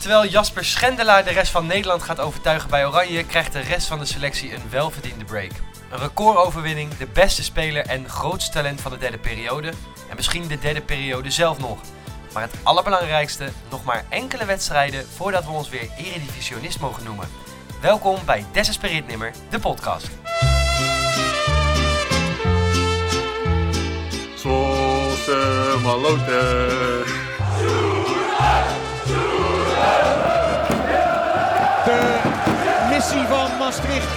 Terwijl Jasper Schendelaar de rest van Nederland gaat overtuigen bij Oranje, krijgt de rest van de selectie een welverdiende break. Een recordoverwinning, de beste speler en grootste talent van de derde periode. En misschien de derde periode zelf nog. Maar het allerbelangrijkste, nog maar enkele wedstrijden voordat we ons weer eredivisionist mogen noemen. Welkom bij Desespereerd Nimmer, de podcast. De missie van Maastricht.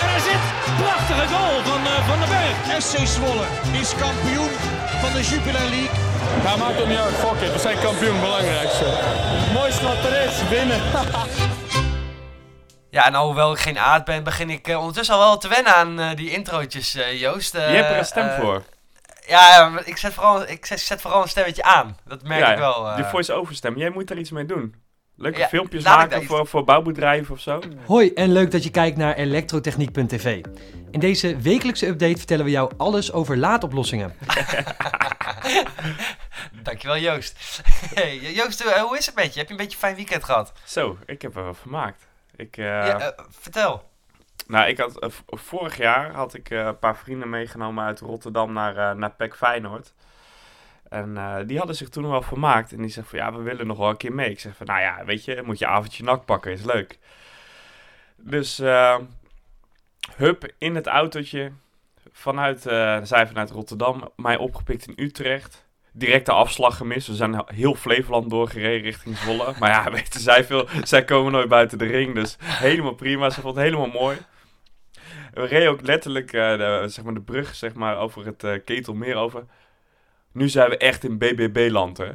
En er zit een prachtige goal van uh, Van den Berg. SC Zwolle is kampioen van de Jupiler League. Ja, maakt toch niet uit, fuck it. We zijn kampioen, belangrijkste. Het mooiste wat er is, winnen. Ja, en alhoewel ik geen aard ben, begin ik uh, ondertussen al wel te wennen aan uh, die introotjes, uh, Joost. Je hebt er een stem voor. Ja, ik zet, vooral, ik zet, zet, vooral een stemmetje aan. Dat merk ja, ik wel. De voice-over stem. Jij moet er iets mee doen. Leuke Ja, filmpjes maken voor, voor bouwbedrijven of zo. Hoi en leuk dat je kijkt naar elektrotechniek.tv. In deze wekelijkse update vertellen we jou alles over laadoplossingen. Dankjewel, Joost. Hey, Joost, eh, hoe is het met je? Heb je een beetje een fijn weekend gehad? Zo, ik heb er wel vermaakt. Ik, eh, Ja, eh, vertel. Nou, ik had, vorig jaar had ik eh, een paar vrienden meegenomen uit Rotterdam naar, eh naar PEC Feyenoord. En eh, die hadden zich toen wel vermaakt. En die zeggen van, ja, we willen nog wel een keer mee. Ik zeg van, nou ja, weet je, moet je avondje nak pakken, is leuk. Dus, eh, hup, in het autootje. Vanuit, eh, zij vanuit Rotterdam, mij opgepikt in Utrecht. Directe afslag gemist. We zijn heel Flevoland doorgereden richting Zwolle. Maar ja, weten zij veel. Zij komen nooit buiten de ring. Dus helemaal prima. Ze vond het helemaal mooi. We reden ook letterlijk de, zeg maar de brug zeg maar, over het Ketelmeer over. Nu zijn we echt in BBB-land, hè?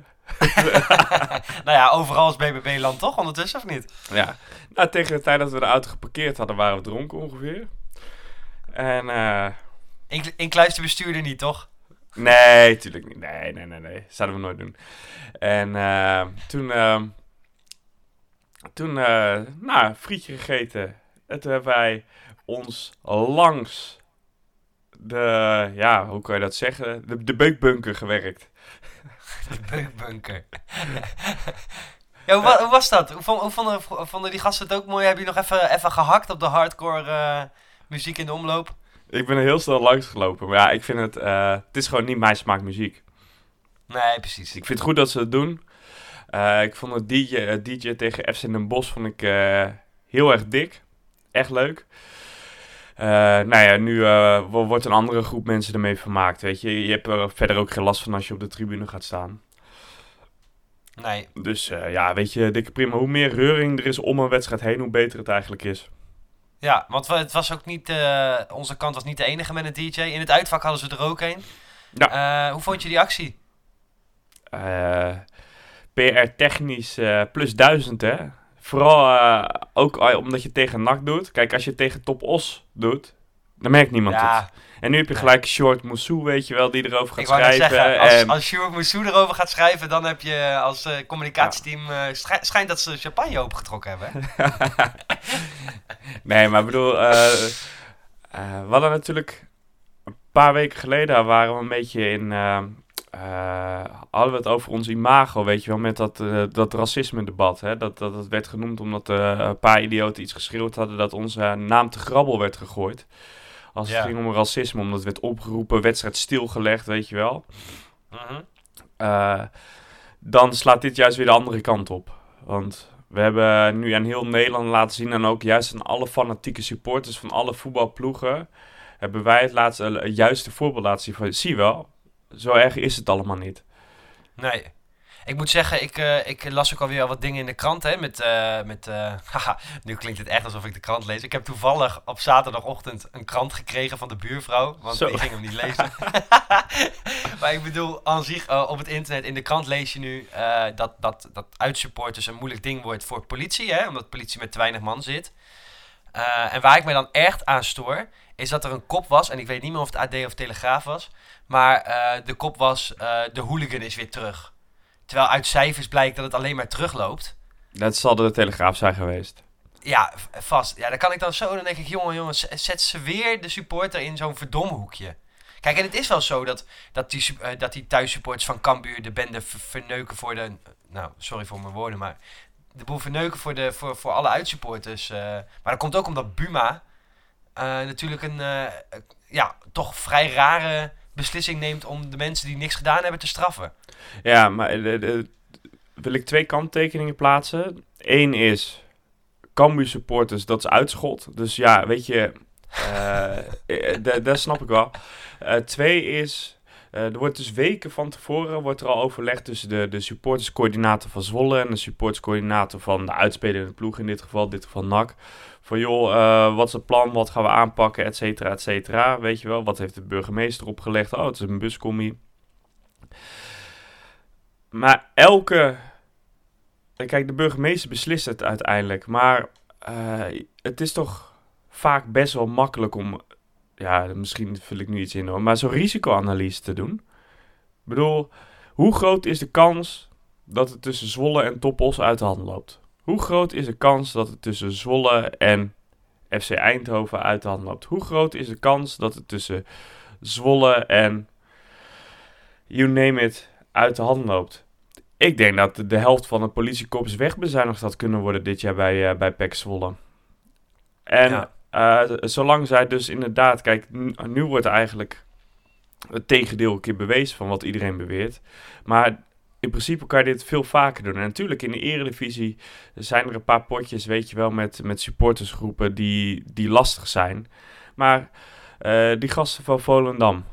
nou ja, overal is BBB-land toch ondertussen, of niet? Ja. Nou, tegen de tijd dat we de auto geparkeerd hadden, waren we dronken ongeveer. En, eh... In, in kluisterbestuurder niet, toch? Nee, tuurlijk niet. Nee, nee, nee, nee. Zouden we nooit doen. En eh, toen, eh, toen, eh, nou, frietje gegeten. En toen hebben wij ons langs de, ja, hoe kan je dat zeggen? De, de beukbunker gewerkt. De beukbunker. ja, hoe, wa- hoe was dat? Hoe, vond- hoe vonden, vonden die gasten het ook mooi? Heb je nog even, even gehakt op de hardcore eh, muziek in de omloop? Ik ben er heel snel langs gelopen. Maar ja, ik vind het, eh, het is gewoon niet mijn smaak muziek. Nee, precies. Ik vind het goed dat ze het doen. Eh, ik vond het DJ, DJ tegen FC Den Bosch vond ik eh, heel erg dik. Echt leuk. Eh, nou ja, nu eh, wo- wordt een andere groep mensen ermee vermaakt, weet je. Je hebt er verder ook geen last van als je op de tribune gaat staan. Nee, Dus eh, ja, weet je, dikke prima. Hoe meer reuring er is om een wedstrijd heen, hoe beter het eigenlijk is. ja, want het was ook niet, onze kant was niet de enige met een DJ. In het uitvak hadden ze er ook een. Eh, hoe vond je die actie? PR-technisch eh, plus 1000, hè. Vooral eh, ook omdat je tegen NAC doet. Kijk, als je tegen Top Os doet, dan merkt niemand het. ja, En nu heb je gelijk Short Moussou, weet je wel, die erover gaat schrijven. zeggen, als, en, als Sjoerd Moussou erover gaat schrijven, dan heb je als eh, communicatieteam... eh, schij- schijnt dat ze champagne opengetrokken hebben. nee, maar ik bedoel, we hadden natuurlijk een paar weken geleden waren we een beetje in. Eh, hadden we het over ons imago, weet je wel, met dat, eh, dat racisme-debat. Hè? Dat, dat, dat werd genoemd omdat eh, een paar idioten iets geschreeuwd hadden dat onze naam te grabbel werd gegooid. Als Ja. het ging om racisme, omdat werd opgeroepen, wedstrijd stilgelegd, weet je wel. Mhm. Dan slaat dit juist weer de andere kant op. Want we hebben nu aan heel Nederland laten zien... en ook juist aan alle fanatieke supporters van alle voetbalploegen... hebben wij het laatste juiste voorbeeld laten zien van... zie wel, zo erg is het allemaal niet. Nee. Ik moet zeggen, ik, eh, ik las ook alweer al wat dingen in de krant. Hè, met, eh, met, eh, haha, nu klinkt het echt alsof ik de krant lees. Ik heb toevallig op zaterdagochtend een krant gekregen van de buurvrouw. Want Zo. die ging hem niet lezen. maar ik bedoel, aan zich, op het internet, in de krant lees je nu dat, dat, dat uitsupporters een moeilijk ding wordt voor politie. Hè, omdat politie met te weinig man zit. En waar ik me dan echt aan stoor, is dat er een kop was. En ik weet niet meer of het AD of Telegraaf was. Maar eh, de kop was, eh, de hooligan is weer terug. Terwijl uit cijfers blijkt dat het alleen maar terugloopt. Dat zal de Telegraaf zijn geweest. Ja, vast. Ja, dan kan ik dan zo, dan denk ik, jongen, jongen, z- zet ze weer de supporter in zo'n verdomme hoekje. Kijk, en het is wel zo dat, dat, die, eh, dat die thuissupporters van Cambuur de bende ver- verneuken voor de... Nou, sorry voor mijn woorden, maar de boel verneuken voor, de, voor, voor alle uitsupporters. maar dat komt ook omdat Buma natuurlijk een eh, eh, ja, toch vrij rare beslissing neemt om de mensen die niks gedaan hebben te straffen. Ja, maar eh, de- de- wil ik twee kanttekeningen plaatsen. Eén is Cambuur supporters, dat is uitschot. Dus ja, weet je, eh, eh, da- dat snap ik wel. Eh, twee is, eh, er wordt dus weken van tevoren wordt er al overlegd tussen de, de supporterscoördinator van Zwolle en de supporterscoördinator van de uitspelende ploeg, in dit geval, dit geval NAC. Van joh, eh, wat is het plan, wat gaan we aanpakken, et cetera, et cetera. Weet je wel, wat heeft de burgemeester opgelegd? Oh, het is een buscommie. Maar elke. Kijk, de burgemeester beslist het uiteindelijk. Maar eh, het is toch vaak best wel makkelijk om. Ja, misschien vul ik nu iets in hoor. Maar zo'n risicoanalyse te doen. Ik bedoel, hoe groot is de kans dat het tussen Zwolle en Toppos uit de hand loopt? Hoe groot is de kans dat het tussen Zwolle en FC Eindhoven uit de hand loopt? Hoe groot is de kans dat het tussen Zwolle en. You name it uit de hand loopt. Ik denk dat de- de helft van het politiekorps wegbezuinigd had kunnen worden dit jaar bij, eh bij PEC Zwolle. En Ja. Eh, zolang zij dus inderdaad... Kijk, nu, wordt eigenlijk het tegendeel een keer bewezen van wat iedereen beweert. Maar in principe kan je dit veel vaker doen. En natuurlijk in de eredivisie zijn er een paar potjes, weet je wel, met, met supportersgroepen die, die lastig zijn. Maar eh, die gasten van Volendam,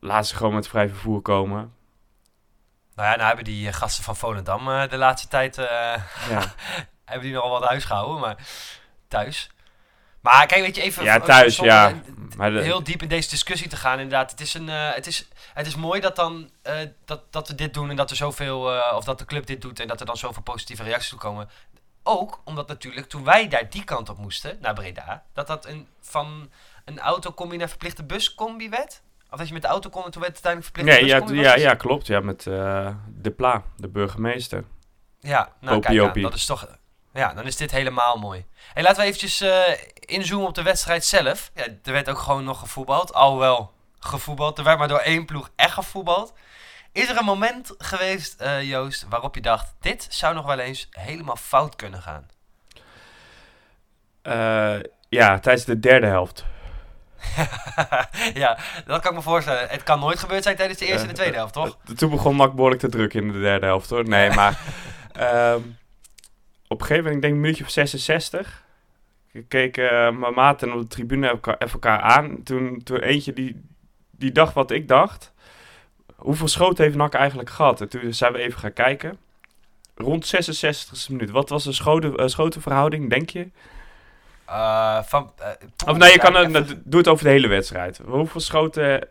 laat ze gewoon met vrij vervoer komen. Nou ja, nou hebben die eh, gasten van Volendam de laatste tijd eh, Ja. hebben die nogal wat huis gehouden, maar thuis. Maar kijk, weet je, even... Ja, thuis, zonder ja. Maar de- heel diep in deze discussie te gaan, inderdaad. Het is, een, eh, het is, het is mooi dat, dan, eh, dat, dat we dit doen en dat er zoveel... eh, of dat de club dit doet en dat er dan zoveel positieve reacties toe komen. Ook omdat natuurlijk, toen wij daar die kant op moesten, naar Breda... dat dat een, van een autocombi naar verplichte buscombi werd? Of dat je met de auto kon en toen werd het uiteindelijk verplichte Nee, ja, ja, ja, klopt. Ja, met De Pla, de burgemeester. Ja, nou kijk opie. dat is toch... Ja, dan is dit helemaal mooi. Hey, laten we eventjes eh, inzoomen op de wedstrijd zelf. Ja, er werd ook gewoon nog gevoetbald. Alhoewel gevoetbald. Er werd maar door één ploeg echt gevoetbald. Is er een moment geweest, eh, Joost, waarop je dacht... dit zou nog wel eens helemaal fout kunnen gaan? Eh, ja, tijdens de derde helft. ja, dat kan ik me voorstellen. Het kan nooit gebeurd zijn tijdens de eerste en de tweede helft, toch? Toen begon Nak behoorlijk te druk in de derde helft, hoor. Nee, maar... ehm, op een gegeven moment, ik denk een minuutje of 66... Ik keek eh, mijn maat en op de tribune elkaar, even elkaar aan. Toen, toen eentje die, die dacht wat ik dacht. Hoeveel schoten heeft Nak eigenlijk gehad? En toen zijn we even gaan kijken. Rond 66 minuut. Wat was de schoten, eh, schotenverhouding, denk je? Eh, van, eh, Of nee, je kan, een- even- doe het over de hele wedstrijd. Hoeveel schoten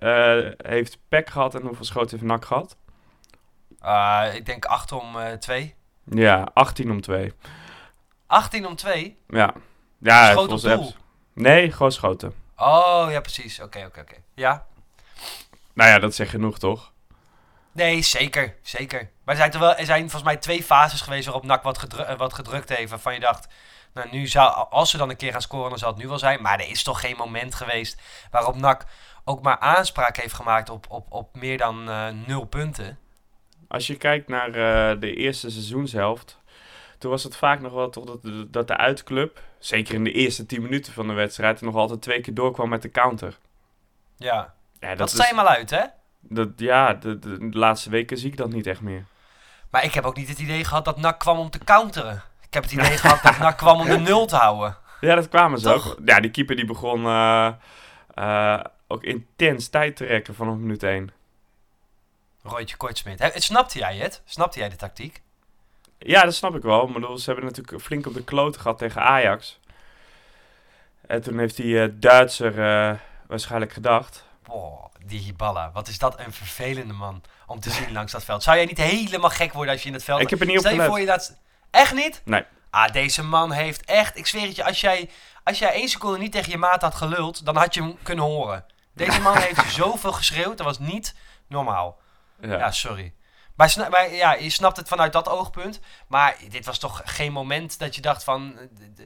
heeft Peck gehad en hoeveel schoten heeft Nak gehad? eh, ik denk 8 om 2. Ja, 18 om 2. 18 om 2? Ja. Ja, Schoot op volgens doel. apps. Nee, gewoon schoten. Oh, ja, precies. Oké, oké, oké. Ja, Nou ja, dat zegt genoeg, toch? Nee, zeker. Zeker. Maar er zijn, er, wel, er zijn volgens mij twee fases geweest waarop NAC wat, gedru- eh, wat gedrukt heeft. Waarvan je dacht, nou nu zou, als ze dan een keer gaan scoren, dan zal het nu wel zijn. Maar er is toch geen moment geweest waarop NAC ook maar aanspraak heeft gemaakt op, op, op meer dan eh, nul punten. Als je kijkt naar eh, de eerste seizoenshelft... Toen was het vaak nog wel toch dat de, dat de uitclub... Zeker in de eerste 10 minuten van de wedstrijd... nog altijd twee keer doorkwam met de counter. Ja, Ja, dat, dat is, maar uit, hè? dat, ja de, de, de laatste weken zie ik dat niet echt meer. Maar ik heb ook niet het idee gehad dat NAC kwam om te counteren. Ik heb het idee gehad dat NAC kwam om de nul te houden. Ja, dat kwamen ze Toch? ook. Ja, die keeper die begon eh, eh, ook intens tijd te rekken vanaf minuut 1. Roytje Kortsmit. Snapte jij het? Snapte jij de tactiek? Ja, dat snap ik wel. Maar ze hebben natuurlijk flink op de kloten gehad tegen Ajax. En toen heeft die eh, Duitser eh, waarschijnlijk gedacht. Boah, die Hiballa. Wat is dat een vervelende man om te zien langs dat veld. Zou jij niet helemaal gek worden als je in het veld... Ik heb er niet op Stel je gelet. voor je dat... Echt niet? Nee. Ah, deze man heeft echt... Ik zweer het je, als jij, als jij één seconde niet tegen je maat had geluld, dan had je hem kunnen horen. Deze man heeft zoveel geschreeuwd, dat was niet normaal. Ja. Ja, sorry. Maar, maar ja, je snapt het vanuit dat oogpunt. Maar dit was toch geen moment dat je dacht van... eh,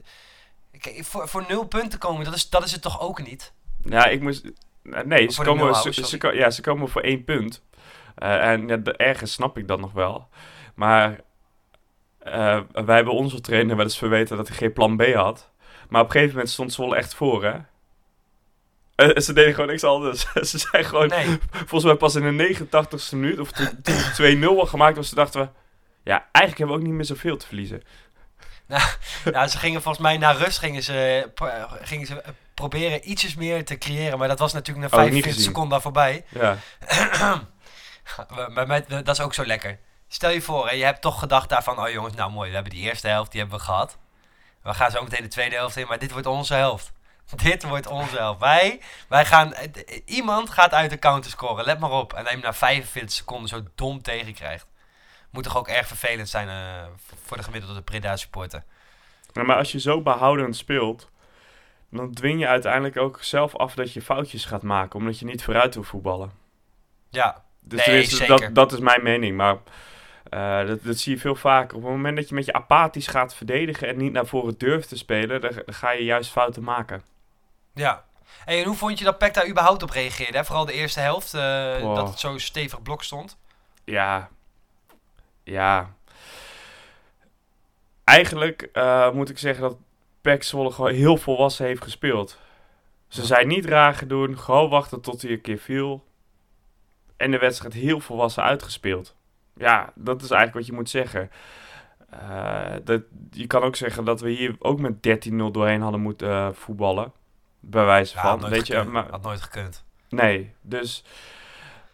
Kijk, voor, voor nul punten komen, dat is, dat is het toch ook niet? Ja, ik moest... Nee, ze komen, ze, ja, ze komen voor één punt. Eh, en ja, ergens snap ik dat nog wel. Maar eh, wij hebben onze trainer wel eens verweten dat hij geen plan B had. Maar op een gegeven moment stond Zwolle echt voor, hè? Eh, ze deden gewoon niks anders. ze zijn gewoon, Nee. volgens mij pas in de 89ste minuut, of toen toen het 2-0 al gemaakt was, toen dachten we... Ja, eigenlijk hebben we ook niet meer zoveel te verliezen. Ja, ze gingen volgens mij na rust gingen ze, gingen ze eh, proberen ietsjes meer te creëren. Maar dat was natuurlijk na Oh, niet 45 gezien. seconden voorbij. Ja, Maar, dat is ook zo lekker. Stel je voor, hè, je hebt toch gedacht daarvan... Oh jongens, nou mooi, we hebben die eerste helft, die hebben we gehad. We gaan zo meteen de tweede helft in, maar dit wordt onze helft. Dit wordt onze helft. Wij, wij gaan... Iemand gaat uit de counter scoren, let maar op. En hij hem na 45 seconden zo dom tegenkrijgt. Moet toch ook erg vervelend zijn eh, voor de gemiddelde Preda supporter. Ja, maar als je zo behoudend speelt, dan dwing je uiteindelijk ook zelf af dat je foutjes gaat maken, omdat je niet vooruit wil voetballen. Ja, Dus Nee, zeker. dat, dat is mijn mening, maar eh, dat, dat zie je veel vaker. Op het moment dat je met je apathisch gaat verdedigen en niet naar voren durft te spelen, dan, dan ga je juist fouten maken. Ja. Hey, en hoe vond je dat Peck daar überhaupt op reageerde? Hè? Vooral de eerste helft, eh, Wow. dat het zo stevig blok stond. Ja, ja. Eigenlijk eh, moet ik zeggen dat Pek Zwolle gewoon heel volwassen heeft gespeeld. Ze zijn niet raar gedaan, gewoon wachten tot hij een keer viel. En de wedstrijd heel volwassen uitgespeeld. Ja, dat is eigenlijk wat je moet zeggen. Eh, dat, je kan ook zeggen dat we hier ook met 13-0 doorheen hadden moeten voetballen. Bij wijze van. Weet je, maar, had nooit gekund. Nee, dus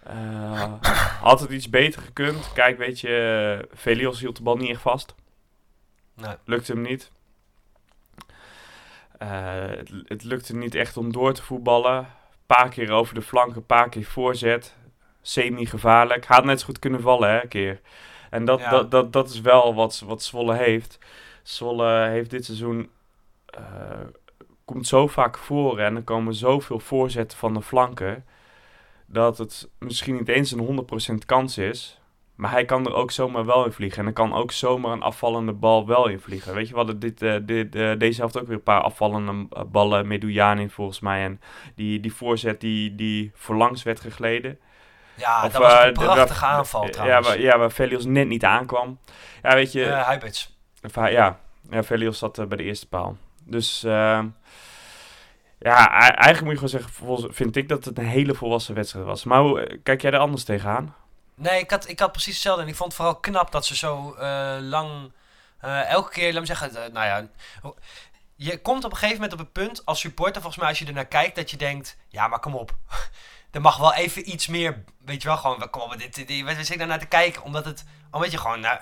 eh had het iets beter gekund. Kijk, weet je, Velios hield de bal niet echt vast. Nee. Lukte hem niet. Eh, het, het lukte niet echt om door te voetballen. Een paar keer over de flank, een paar keer voorzet. Semi-gevaarlijk. Had net zo goed kunnen vallen, hè, een keer. En dat, Ja. dat, dat, dat is wel wat, wat Zwolle heeft. Zwolle heeft dit seizoen... eh, komt zo vaak voor en er komen zoveel voorzetten van de flanken... dat het misschien niet eens een 100% kans is... Maar hij kan er ook zomaar wel in vliegen. En er kan ook zomaar een afvallende bal wel in vliegen. Weet je, hadden dit, eh, dit, eh, deze helft ook weer een paar afvallende eh, ballen. Medoujan in volgens mij. En die, die voorzet die, die voorlangs werd gegleden. Ja, Of, dat was een prachtige aanval ja, trouwens. waar, ja, waar Velios net niet aankwam. Ja, weet je... Hij- ja, ja Velios zat bij de eerste paal. Dus ehm, ja, eigenlijk moet je gewoon zeggen, vind ik dat het een hele volwassen wedstrijd was. Maar hoe eh, kijk jij er anders tegenaan? Nee, ik had, ik had precies hetzelfde. En ik vond het vooral knap dat ze zo eh, lang... eh, elke keer, laat me zeggen, nou ja... Je komt op een gegeven moment op het punt als supporter, volgens mij als je er naar kijkt, dat je denkt... Ja, maar kom op. Er mag wel even iets meer, weet je wel, gewoon... Kom op, dit, dit, wat zit naar te kijken? Omdat het, omdat je gewoon... Nou,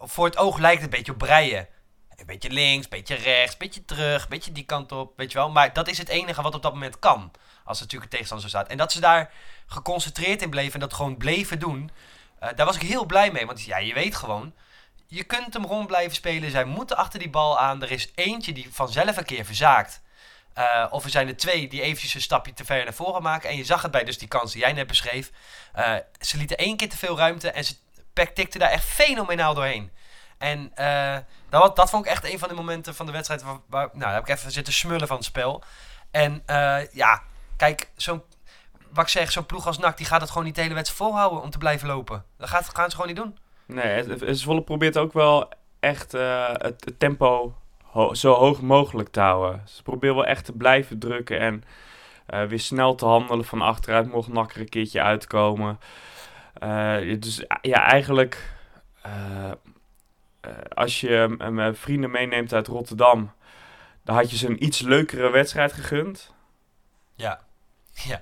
voor het oog lijkt het een beetje op breien. Een beetje links, een beetje rechts, een beetje terug, een beetje die kant op, weet je wel. Maar dat is het enige wat op dat moment kan. Als natuurlijk een tegenstander zo staat. En dat ze daar geconcentreerd in bleven en dat gewoon bleven doen. eh, daar was ik heel blij mee. Want ja, je weet gewoon, je kunt hem rond blijven spelen. Zij moeten achter die bal aan. Er is eentje die vanzelf een keer verzaakt. Eh, of er zijn er twee die eventjes een stapje te ver naar voren maken. En je zag het bij dus die kans die jij net beschreef. Eh, ze lieten één keer te veel ruimte en ze tikte daar echt fenomenaal doorheen. En eh, dat, dat vond ik echt een van de momenten van de wedstrijd waar, nou, heb ik even zitten smullen van het spel. En eh, ja, kijk, zo'n, wat ik zeg, zo'n ploeg als NAC, die gaat het gewoon niet de hele wedstrijd volhouden om te blijven lopen. Dat gaat, gaan ze gewoon niet doen. Nee, Zwolle probeert ook wel echt eh, het, tempo zo hoog mogelijk te houden. Ze proberen wel echt te blijven drukken en weer snel te handelen van achteruit. Mocht NAC er een keertje uitkomen. Dus ja, eigenlijk... eh, als je eh, eh, vrienden meeneemt uit Rotterdam... dan had je ze een iets leukere wedstrijd gegund. Ja. Ja.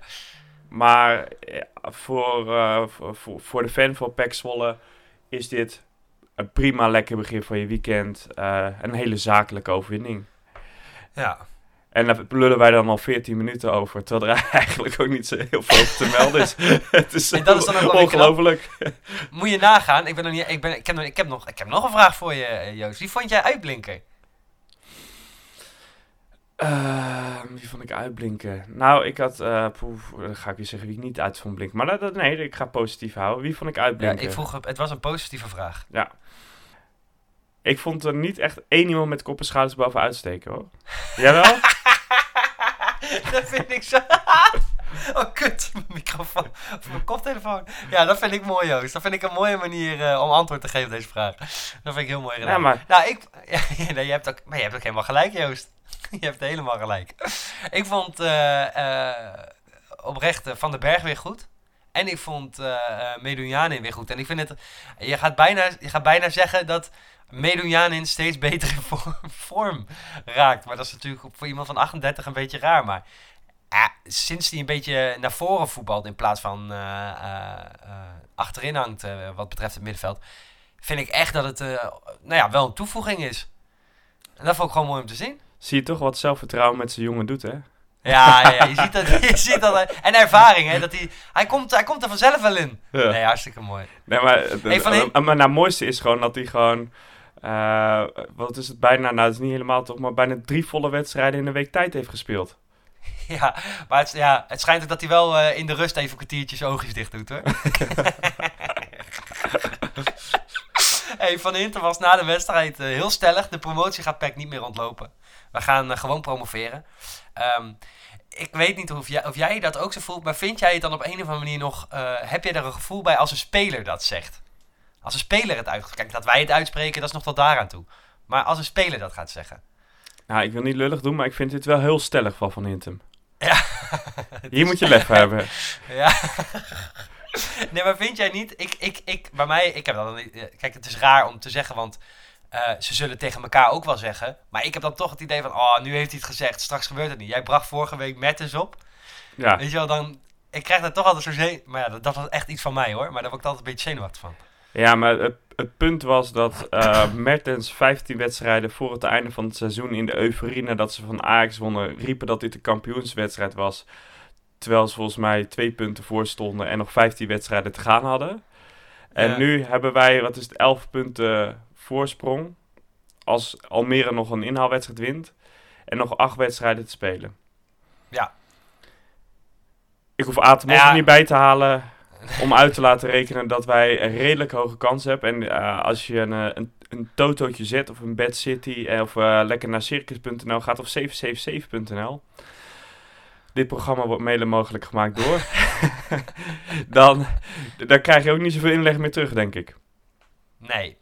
Maar eh, voor, voor, voor- de fan van PEC Zwolle is dit een prima lekker begin van je weekend. Een hele zakelijke overwinning. Ja. En daar lullen wij dan al 14 minuten over. Terwijl er eigenlijk ook niet zo heel veel over te melden is. Het is En dat is dan ook ongelooflijk. Moet je nagaan, ik, ben nog niet, ik, ben, ik, heb nog, ik, heb nog, ik heb nog een vraag voor je, eh, Joost. Wie vond jij uitblinken? Eh, wie vond ik uitblinken? Nou, ik had... eh poef, dan ga ik weer zeggen wie ik niet uit vond blinken. Maar dat, nee, ik ga positief houden. Wie vond ik Ja, uitblinken? ik vroeg, het was een positieve vraag. Ik vond er niet echt één iemand met kop en schouders boven uitsteken, hoor. Jawel? dat vind ik zo... Oh, kut. Mijn microfoon. Of mijn koptelefoon. Ja, dat vind ik mooi, Joost. Dat vind ik een mooie manier eh, om antwoord te geven op deze vraag. Dat vind ik heel mooi gedaan. Ja, maar Nou, ik... Ja, nee, je hebt ook, maar je hebt ook helemaal gelijk, Joost. Je hebt helemaal gelijk. Ik vond oprecht eh, Van den Berg weer goed. En ik vond uh, weer goed. En ik vind het... Je gaat bijna, je gaat bijna zeggen dat Steeds beter in vor- vorm raakt. Maar dat is natuurlijk voor iemand van 38 een beetje raar. Maar ja, sinds hij een beetje naar voren voetbalt in plaats van eh, eh, eh, achterin hangt wat betreft het middenveld... vind ik echt dat het nou ja, wel een toevoeging is. En dat vond ik gewoon mooi om te zien. zie je toch wat zelfvertrouwen met zijn jongen doet, hè? Ja, ja, ja, je ziet dat. Je ziet dat en ervaring, hè. Dat hij, hij, komt, hij komt er vanzelf wel in. Ja. Nee, hartstikke mooi. Nee, maar het, Hey, maar nou, het mooiste is gewoon dat hij gewoon... eh, wat is het bijna? Nou, het is niet helemaal toch, maar bijna drie volle wedstrijden in een week tijd heeft gespeeld. Ja, maar het, ja, het schijnt ook dat hij wel eh, in de rust even een kwartiertje zijn oogjes dicht doet, hoor. hey, Van Hinten was na de wedstrijd eh, heel stellig. De promotie gaat PEC niet meer ontlopen. We gaan gewoon promoveren. Ehm, ik weet niet of jij, of jij dat ook zo voelt, maar vind jij het dan op een of andere manier nog... heb je er een gevoel bij als een speler dat zegt? Als een speler het uit... Kijk, dat wij het uitspreken, dat is nog tot daaraan toe. Maar als een speler dat gaat zeggen. Nou, ik wil niet lullig doen, maar ik vind dit wel heel stellig van Van Hintem. Ja. Hier moet je lef hebben. Ja. nee, maar vind jij niet? Ik, ik, ik, bij mij, ik heb dan niet. eh, Kijk, het is raar om te zeggen, want eh, ze zullen tegen elkaar ook wel zeggen. Maar ik heb dan toch het idee van, oh, nu heeft hij het gezegd, straks gebeurt het niet. Jij bracht vorige week Mertens op. Ja, Weet je wel, dan. Ik krijg daar toch altijd zo'n zee. Maar ja, dat, dat was echt iets van mij hoor. Maar daar word ik altijd een beetje zenuwachtig van. Ja maar het, het punt was dat eh, Mertens 15 wedstrijden voor het einde van het seizoen in de euforie nadat ze van Ajax wonnen, riepen dat dit de kampioenswedstrijd was. Terwijl ze volgens mij twee punten voor stonden en nog 15 wedstrijden te gaan hadden. En Ja. nu hebben wij, wat is het, 11 punten voorsprong. Als Almere nog een inhaalwedstrijd wint. En nog acht wedstrijden te spelen. Ja. Ik hoef Atemos Ja. niet bij te halen om uit te laten rekenen dat wij een redelijk hoge kans hebben. En eh, als je een, eh, een, een totootje zet of een Bad City eh, of lekker naar circus.nl gaat of 777.nl. Dit programma wordt mede mogelijk gemaakt door. dan, dan krijg je ook niet zoveel inleg meer terug, denk ik. Nee.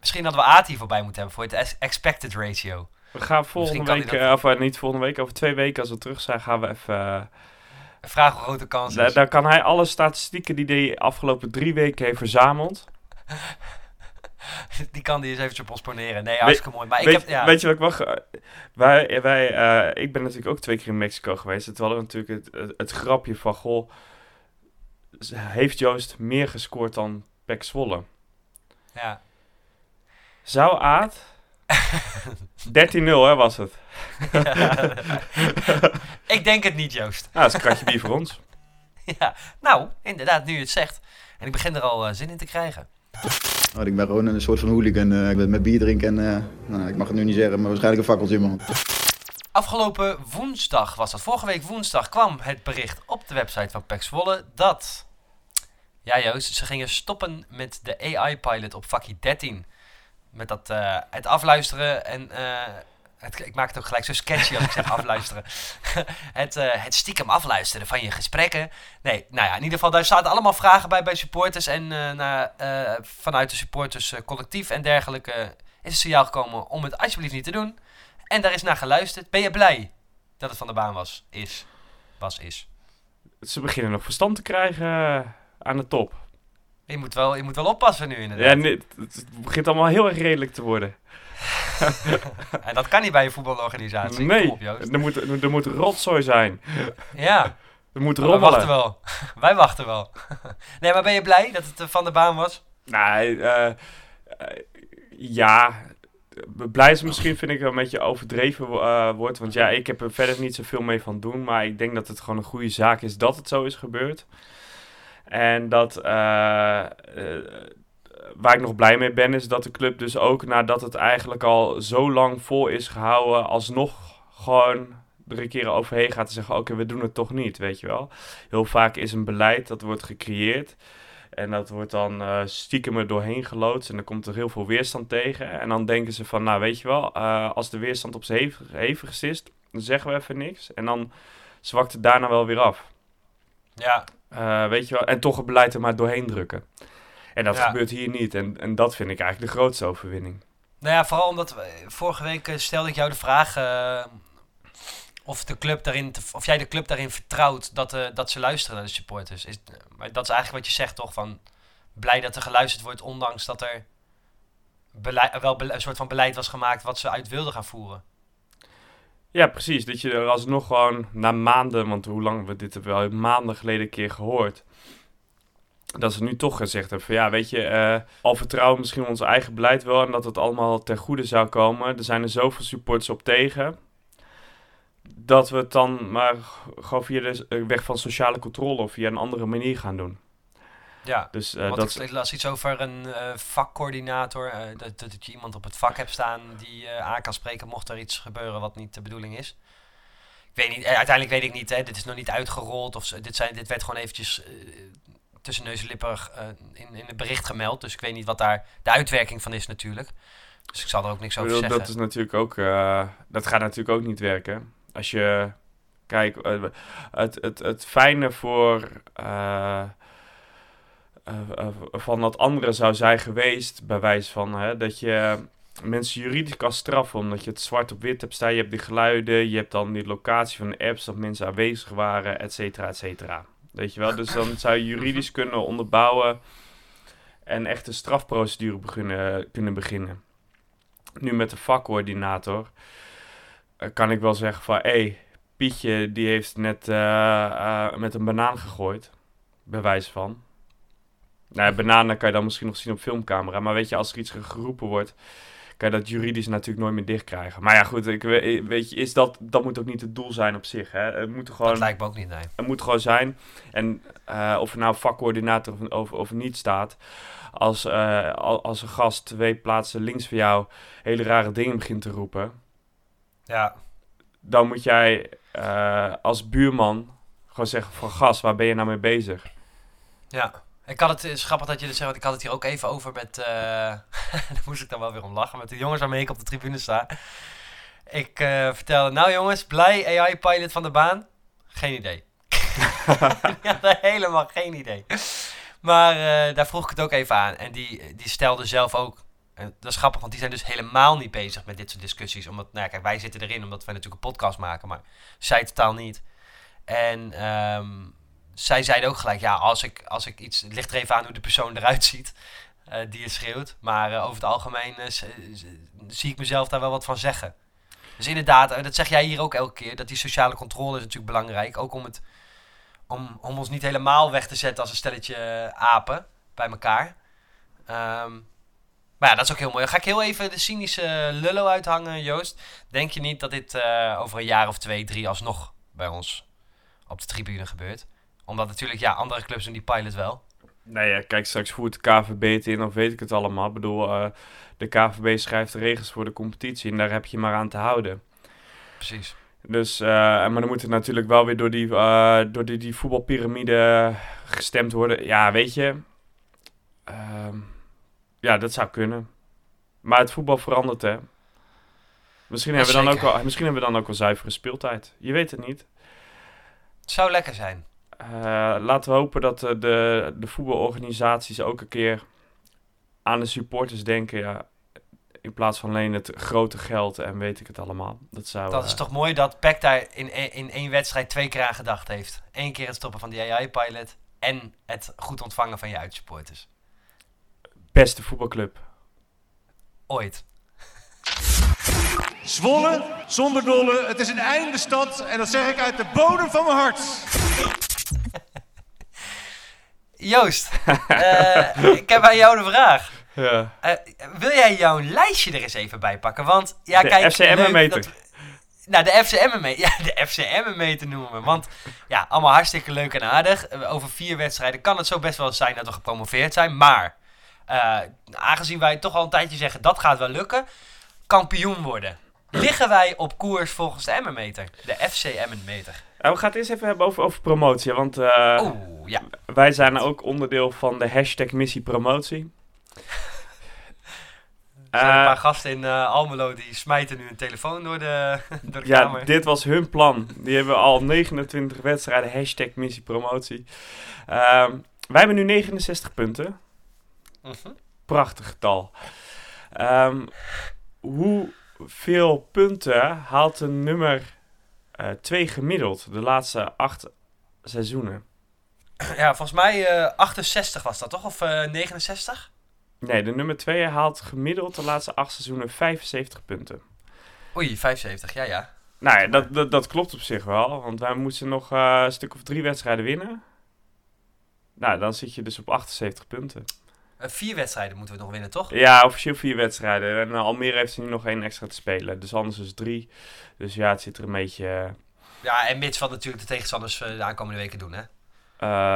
Misschien hadden we hier voorbij moeten hebben voor het ex- expected ratio. We gaan volgende week, dat- of niet volgende week, over twee weken als we terug zijn, gaan we even... Vraag hoe groot de kans is. daar kan hij alle statistieken die hij de afgelopen drie weken heeft verzameld. Die kan die eens eventjes postponeren. Nee, hartstikke mooi. Maar ik weet, heb, ja, weet je wat ik wacht? Wij, wij, eh, ik ben natuurlijk ook twee keer in Mexico geweest. Het hadden we natuurlijk het, het, het grapje van, goh, heeft Joost meer gescoord dan Pek Zwolle? ja. Zou Aad... 13-0 hè, was het. ik denk het niet, Joost. Nou, dat is een kratje bier voor ons. Ja, nou, inderdaad, nu je het zegt. En ik begin er al eh, zin in te krijgen. Oh, ik ben gewoon een soort van hooligan. eh, ik ben met bier drinken en eh, nou, ik mag het nu niet zeggen, maar waarschijnlijk een fakkeltje man. Afgelopen woensdag was dat. Vorige week woensdag kwam het bericht op de website van PEC Zwolle dat... Ja Joost, ze gingen stoppen met de AI-pilot op vakkie 13. Met dat, eh, het afluisteren en... eh, het, ik maak het ook gelijk zo sketchy als ik zeg afluisteren. het, eh, het stiekem afluisteren van je gesprekken. Nee, nou ja, in ieder geval, daar zaten allemaal vragen bij bij supporters. En na, vanuit de supporters collectief en dergelijke is het signaal gekomen om het alsjeblieft niet te doen. En daar is naar geluisterd. Ben je blij dat het van de baan was? Is. Was, is. Ze beginnen nog verstand te krijgen aan de top. Je moet wel, je moet wel oppassen nu inderdaad. Ja, nee, het, begint allemaal heel erg redelijk te worden. En dat kan niet bij een voetbalorganisatie. Nee, op, er moet, er moet rotzooi zijn. Ja, Er moet maar wij wachten rommelen. wel. Wij wachten wel. nee, maar ben je blij dat het eh, van de baan was? Nee, eh, eh, ja. Blij is misschien, vind ik, wel een beetje overdreven eh, wordt. Want ja, ik heb er verder niet zoveel mee van doen. Maar ik denk dat het gewoon een goede zaak is dat het zo is gebeurd. En dat... eh, eh, waar ik nog blij mee ben, is dat de club dus ook nadat het eigenlijk al zo lang vol is gehouden, alsnog gewoon een keer overheen gaat en zeggen: Oké, we doen het toch niet, weet je wel. Heel vaak is een beleid dat wordt gecreëerd. En dat wordt dan eh, stiekem er doorheen geloodst. En dan komt er heel veel weerstand tegen. En dan denken ze van, nou weet je wel, als de weerstand op zijn hevig, is, dan zeggen we even niks. En dan zwakt het daarna wel weer af. Ja, Eh, weet je wel, en toch het beleid er maar doorheen drukken. En dat Ja. gebeurt hier niet. En, en dat vind ik eigenlijk de grootste overwinning. Nou ja, vooral omdat we- vorige week eh, stelde ik jou de vraag eh, of, de club daarin te- of jij de club daarin vertrouwt dat, eh, dat ze luisteren naar de supporters. Is, maar dat is eigenlijk wat je zegt toch? Van blij dat er geluisterd wordt, ondanks dat er beleid, wel een soort van beleid was gemaakt wat ze uit wilden gaan voeren. Ja, precies. Dat je er alsnog gewoon na maanden, want hoe lang we dit hebben we al maanden geleden een keer gehoord. Dat ze nu toch gezegd hebben van ja, weet je, eh, al vertrouwen we misschien ons eigen beleid wel en dat het allemaal ten goede zou komen. Er zijn er zoveel supporters op tegen. Dat we het dan maar gewoon via de eh, weg van sociale controle of via een andere manier gaan doen. Ja, Dus want dat ik las iets over een eh, vakcoördinator. eh, dat, dat je iemand op het vak hebt staan die aan kan spreken mocht er iets gebeuren wat niet de bedoeling is. Ik weet niet, uiteindelijk weet ik niet, hè, dit is nog niet uitgerold. Of dit, zijn, dit werd gewoon eventjes tussen neus en lippen in, in het bericht gemeld. Dus ik weet niet wat daar de uitwerking van is natuurlijk. Dus ik zal er ook niks Ik over bedoel, zeggen. dat is natuurlijk ook, dat gaat natuurlijk ook niet werken. Als je, kijk, het, het, het fijne voor, eh, eh, van dat andere zou zijn geweest, bij wijze van, hè, dat je mensen juridisch kan straffen, omdat je het zwart op wit hebt staan. Je hebt die geluiden, je hebt dan die locatie van de apps, dat mensen aanwezig waren, et cetera, et cetera. Weet je wel, dus dan zou je juridisch kunnen onderbouwen en echt een strafprocedure beginnen, kunnen beginnen nu met de vakcoördinator eh, kan ik wel zeggen van... hé, hey, Pietje die heeft net met een banaan gegooid. Bij wijze van. Nou ja, bananen kan je dan misschien nog zien op filmcamera. Maar weet je, als er iets geroepen wordt... kan je dat juridisch natuurlijk nooit meer dichtkrijgen. Maar ja, goed, ik, we- weet je, is dat, dat moet ook niet het doel zijn op zich. Hè? Het moet gewoon... Dat lijkt me ook niet, nee. Het moet gewoon zijn. En eh, of er nou vakcoördinator of, of, of niet staat. Als, eh, al- als een gast twee plaatsen links van jou hele rare dingen begint te roepen. Ja, Dan moet jij eh, als buurman gewoon zeggen van gast, waar ben je nou mee bezig? Ja, ik had het, het is grappig dat je dit zegt, want ik had het hier ook even over met, eh daar moest ik dan wel weer om lachen, met de jongens waarmee ik op de tribune sta. Ik eh, vertelde, nou jongens, blij AI-pilot van de baan? Geen idee. ik had helemaal geen idee. Maar eh, daar vroeg ik het ook even aan en die, die stelde zelf ook, en dat is grappig, want die zijn dus helemaal niet bezig met dit soort discussies. Omdat, nou ja, kijk, wij zitten erin omdat wij natuurlijk een podcast maken, maar zij totaal niet. En ehm, zij zeiden ook gelijk, ja, als ik, als ik iets... Het ligt er even aan hoe de persoon eruit ziet eh, die het schreeuwt. Maar eh, over het algemeen eh, zie ik mezelf daar wel wat van zeggen. Dus inderdaad, dat zeg jij hier ook elke keer, dat die sociale controle is natuurlijk belangrijk. Ook om, het, om, om ons niet helemaal weg te zetten als een stelletje apen bij elkaar. Ehm, maar ja, dat is ook heel mooi. Ga ik heel even de cynische lullo uithangen, Joost. Denk je niet dat dit over een jaar of twee, drie alsnog bij ons op de tribune gebeurt? Omdat natuurlijk, ja, andere clubs doen die pilot wel. Nee, ja, kijk, straks voert de KVB het in of weet ik het allemaal. Ik bedoel, eh, de KVB schrijft de regels voor de competitie en daar heb je maar aan te houden. Precies. Dus, eh, maar dan moet het natuurlijk wel weer door die, eh, door die, die voetbalpyramide gestemd worden. Ja, weet je. Ehm, ja, dat zou kunnen. Maar het voetbal verandert, hè. Misschien, hebben we dan ook wel, misschien hebben we dan ook wel zuivere speeltijd. Je weet het niet. Het zou lekker zijn. Eh, laten we hopen dat eh, de, de voetbalorganisaties ook een keer aan de supporters denken. Ja, in plaats van alleen het grote geld en weet ik het allemaal. Dat zou. Dat is eh, toch mooi dat PEC daar in, e- in één wedstrijd twee keer aan gedacht heeft. Eén keer het stoppen van die AI-pilot en het goed ontvangen van je uitsupporters. beste voetbalclub. Ooit. Zwolle, zonder dolle, het is een einde stad en dat zeg ik uit de bodem van mijn hart. Joost, eh, ik heb aan jou de vraag. Ja. Eh, wil jij jouw lijstje er eens even bij pakken? Want, ja, De kijk... FCM leuk meter. dat we- Nou, de FCM meter. Ja, de FCM meter noemen we. Want, ja, allemaal hartstikke leuk en aardig. Eh, Over vier wedstrijden kan het zo best wel zijn dat we gepromoveerd zijn. Maar, aangezien wij toch al een tijdje zeggen dat gaat wel lukken, kampioen worden. Liggen wij op koers volgens de Emmenmeter? De FC Emmenmeter. Eh, we gaan het eerst even hebben over, over promotie. Want eh, Oeh, ja. wij zijn ook onderdeel van de hashtag missie promotie. Er zijn een Eh, paar gasten in Almelo die smijten nu een telefoon door de, door de Ja, kamer. dit was hun plan. Die hebben al 29 wedstrijden, hashtag missie promotie. Ehm, wij hebben nu 69 punten. Mhm. Prachtig getal. Ehm, hoeveel punten haalt een nummer 2 gemiddeld de laatste acht seizoenen? Ja, volgens mij eh 68 was dat toch? Of eh 69? Nee, de nummer 2 haalt gemiddeld de laatste acht seizoenen 75 punten. Oei, 75, ja ja. Nou ja, dat, dat, dat klopt op zich wel. Want wij moesten nog eh, een stuk of drie wedstrijden winnen. Nou, dan zit je dus op 78 punten. Eh, vier wedstrijden moeten we nog winnen, toch? Ja, officieel vier wedstrijden. En eh, Almere heeft er nu nog één extra te spelen. Dus anders is het drie. Dus ja, het zit er een beetje... eh, Ja, en mits wat natuurlijk de tegenstanders de aankomende weken doen, hè?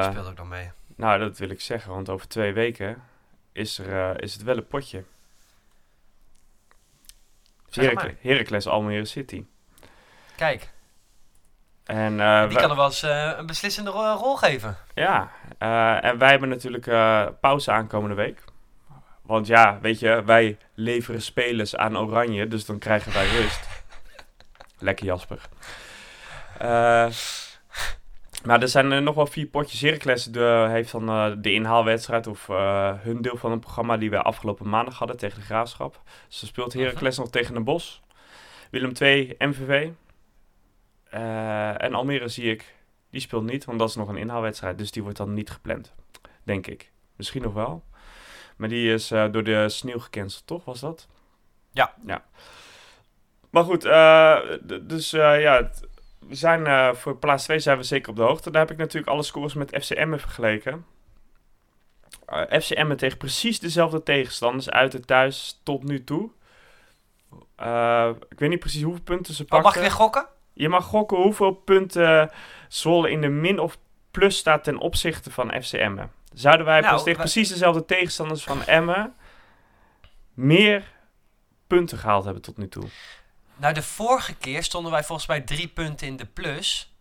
Dat speelt ook nog mee. nou, dat wil ik zeggen. Want over twee weken is, er, is het wel een potje. Heracles Almere City. Kijk, En, eh, die wij- kan er wel eens eh, een beslissende ro- rol geven. Ja, eh, en wij hebben natuurlijk pauze aankomende week. Want ja, weet je, wij leveren spelers aan Oranje, dus dan krijgen wij rust. Lekker Jasper. Maar er zijn nog wel vier potjes. Heracles de, heeft dan de inhaalwedstrijd of hun deel van het programma die we afgelopen maandag hadden tegen de Graafschap. Dus dan speelt Heracles nog tegen de Bos. Willem 2, MVV. Eh, en Almere zie ik die speelt niet, want dat is nog een inhaalwedstrijd. Dus die wordt dan niet gepland. Denk ik. Misschien nog wel. Maar die is eh, door de sneeuw gecanceld, toch? Was dat? Ja. Ja. Maar goed, eh, dus ja, het- we zijn voor plaats 2 zijn we zeker op de hoogte. Daar heb ik natuurlijk alle scores met FCM vergeleken. FCM tegen precies dezelfde tegenstanders uit en thuis tot nu toe. Ik weet niet precies hoeveel punten ze Oh, pakken. mag ik weer gokken? Je mag gokken hoeveel punten Zwolle in de min of plus staat ten opzichte van FC Emmen. Zouden wij Nou, tegen precies dezelfde tegenstanders van Emmen meer punten gehaald hebben tot nu toe? Nou, de vorige keer stonden wij volgens mij drie punten in de plus.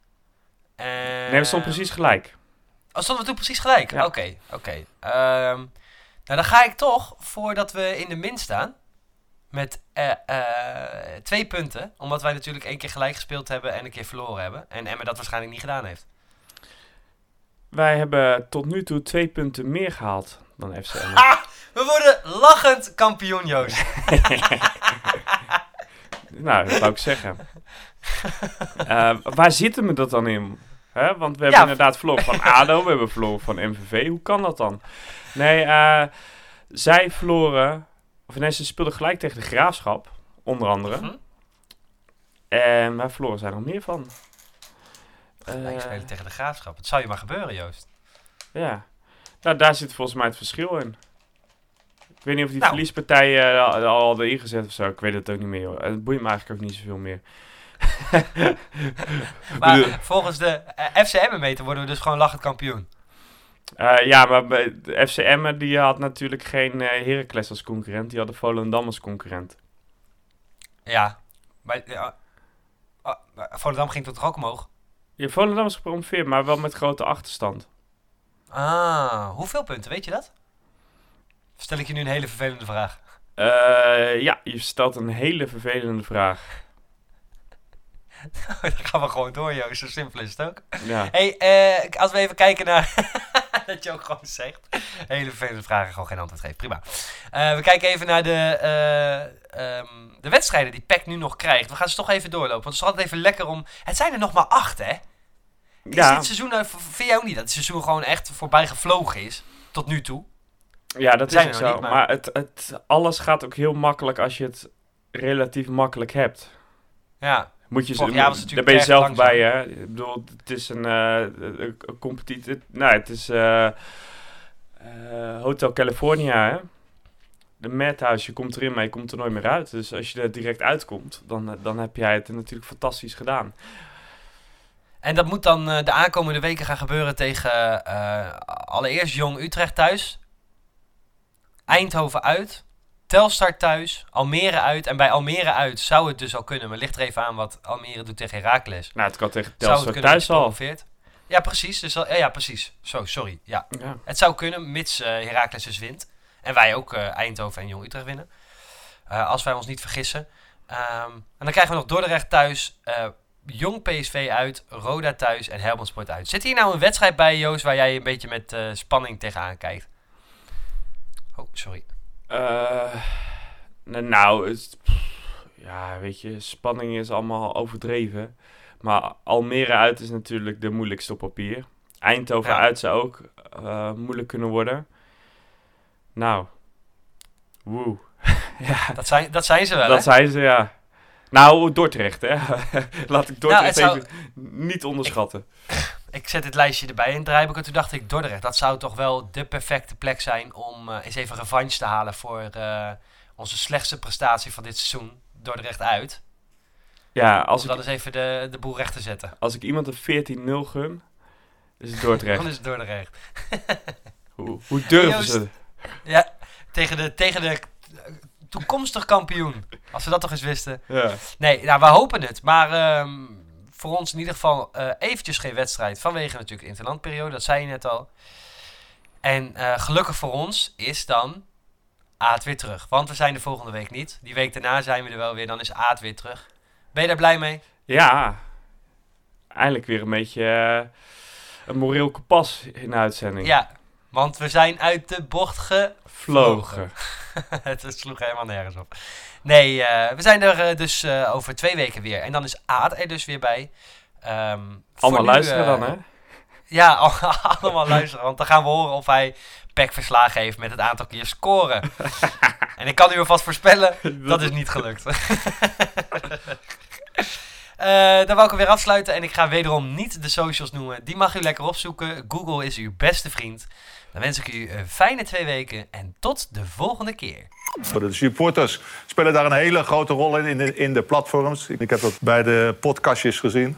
En... Nee, we stonden precies gelijk. Oh, stonden we toen precies gelijk? Ja. Oké, oké. Ehm, nou, dan ga ik toch, voordat we in de min staan, met eh, eh, twee punten. Omdat wij natuurlijk één keer gelijk gespeeld hebben en een keer verloren hebben. En Emma dat waarschijnlijk niet gedaan heeft. Wij hebben tot nu toe twee punten meer gehaald dan FC Emmen. Ah, we worden lachend kampioen, Joost. nou, dat wou ik zeggen. Eh, waar zitten we dat dan in? Want we hebben Ja. inderdaad verloren van ADO, we hebben verloren van MVV. Hoe kan dat dan? Nee, zij verloren... Ze speelden gelijk tegen de Graafschap, onder andere. Mhm. En waar verloren zij nog meer van? Gelijk Eh, spelen tegen de graafschap. Het zou je maar gebeuren, Joost. Ja. Nou, daar zit volgens mij het verschil in. Ik weet niet of die Nou. verliespartijen eh, al, al hadden ingezet of zo. Ik weet het ook niet meer. Hoor. Het boeit me eigenlijk ook niet zoveel meer. Maar volgens de eh, FCM-meter worden we dus gewoon lachend kampioen. Eh, ja, maar bij de FC Emmen die had natuurlijk geen eh Heracles als concurrent. Die hadden Volendam als concurrent. Ja. Maar Volendam ging tot toch ook omhoog? Ja, Volendam is gepromoveerd, maar wel met grote achterstand. Ah, hoeveel punten, weet je dat? Stel ik je nu een hele vervelende vraag. Eh, ja, je stelt een hele vervelende vraag. Dan gaan we gewoon door, Joost. Zo simpel is het ook. Ja. hey, eh, als we even kijken naar... dat je ook gewoon zegt. Hele vervelende vragen, gewoon geen antwoord geven. Prima. Eh, we kijken even naar de, eh, ehm, de wedstrijden die PEC nu nog krijgt. We gaan ze toch even doorlopen. Want het is altijd even lekker om... Het zijn er nog maar acht, hè? Is Ja, dit seizoen... nou- v- Vind jij ook niet dat het seizoen gewoon echt voorbij gevlogen is? Tot nu toe? ja, dat is Zijn ook er zo. niet, maar maar- het, het, alles gaat ook heel makkelijk als je het relatief makkelijk hebt. Ja. Moet je, Vorig jaar was het daar natuurlijk ben je zelf langzaam. bij, hè? Ik bedoel, het is een, eh, een een competitie. Nou, het is eh, eh, Hotel California, hè? De Madhouse, je komt erin, maar je komt er nooit meer uit. Dus als je er direct uitkomt, dan, eh, dan heb jij het natuurlijk fantastisch gedaan. En dat moet dan eh, de aankomende weken gaan gebeuren tegen eh, allereerst Jong Utrecht thuis. Eindhoven uit. Telstar thuis. Almere uit. En bij Almere uit zou het dus al kunnen. Maar ligt er even aan wat Almere doet tegen Heracles. Nou, het kan tegen Telstar thuis al. Ja, precies. Dus, al- ja, ja, precies. Zo, sorry. Ja. Ja. Het zou kunnen, mits eh Heracles dus wint. En wij ook eh, Eindhoven en Jong Utrecht winnen. Eh, als wij ons niet vergissen. Ehm, en dan krijgen we nog Dordrecht thuis, Jong PSV uit, Roda thuis en Helmond Sport uit. Zit hier nou een wedstrijd bij, Joost, waar jij een beetje met spanning tegenaan kijkt? Oh, sorry. Eh, nou, nou, het, ja, weet je, spanning is allemaal overdreven. Maar Almere uit is natuurlijk de moeilijkste op papier. Eindhoven Ja. uit zou ook eh, moeilijk kunnen worden. Nou, woe. ja, Dat zijn, dat zijn ze wel, dat hè? zijn ze, ja. Nou, Dordrecht, hè. Laat ik Dordrecht het zou- even niet onderschatten. Ik zet dit lijstje erbij in het en toen dacht ik, Dordrecht, dat zou toch wel de perfecte plek zijn om eh, eens even revanche te halen voor eh, onze slechtste prestatie van dit seizoen. Dordrecht uit. Ja, als Om ik, dan eens even de, de boel recht te zetten. als ik iemand een 14-0 gun, is het Dan Dordrecht. is het Dordrecht. hoe, hoe durven Joost. ze? Ja, tegen de, tegen de toekomstig kampioen. Als we dat toch eens wisten. Ja. Nee, nou, we hopen het. Maar ehm, voor ons in ieder geval eh, eventjes geen wedstrijd. Vanwege natuurlijk de interlandperiode, dat zei je net al. En eh, gelukkig voor ons is dan Aad weer terug. Want we zijn de volgende week niet. Die week daarna zijn we er wel weer. Dan is Aad weer terug. Ben je daar blij mee? Ja, eindelijk weer een beetje eh, een moreel kompas in de uitzending. Ja, want we zijn uit de bocht ge... Vlogen. het sloeg helemaal nergens op. Nee, eh, we zijn er eh, dus eh, over twee weken weer. En dan is Aad er dus weer bij. Ehm, Allemaal luisteren dan, hè? Ja, al- allemaal luisteren. Want dan gaan we horen of hij verslagen heeft met het aantal keer scoren. en ik kan u alvast voorspellen, dat is niet gelukt. Dan wou ik hem weer afsluiten en ik ga wederom niet de socials noemen. Die mag u lekker opzoeken. Google is uw beste vriend. Dan wens ik u een fijne twee weken en tot de volgende keer. De supporters spelen daar een hele grote rol in, in de, in de platforms. Ik heb dat bij de podcastjes gezien.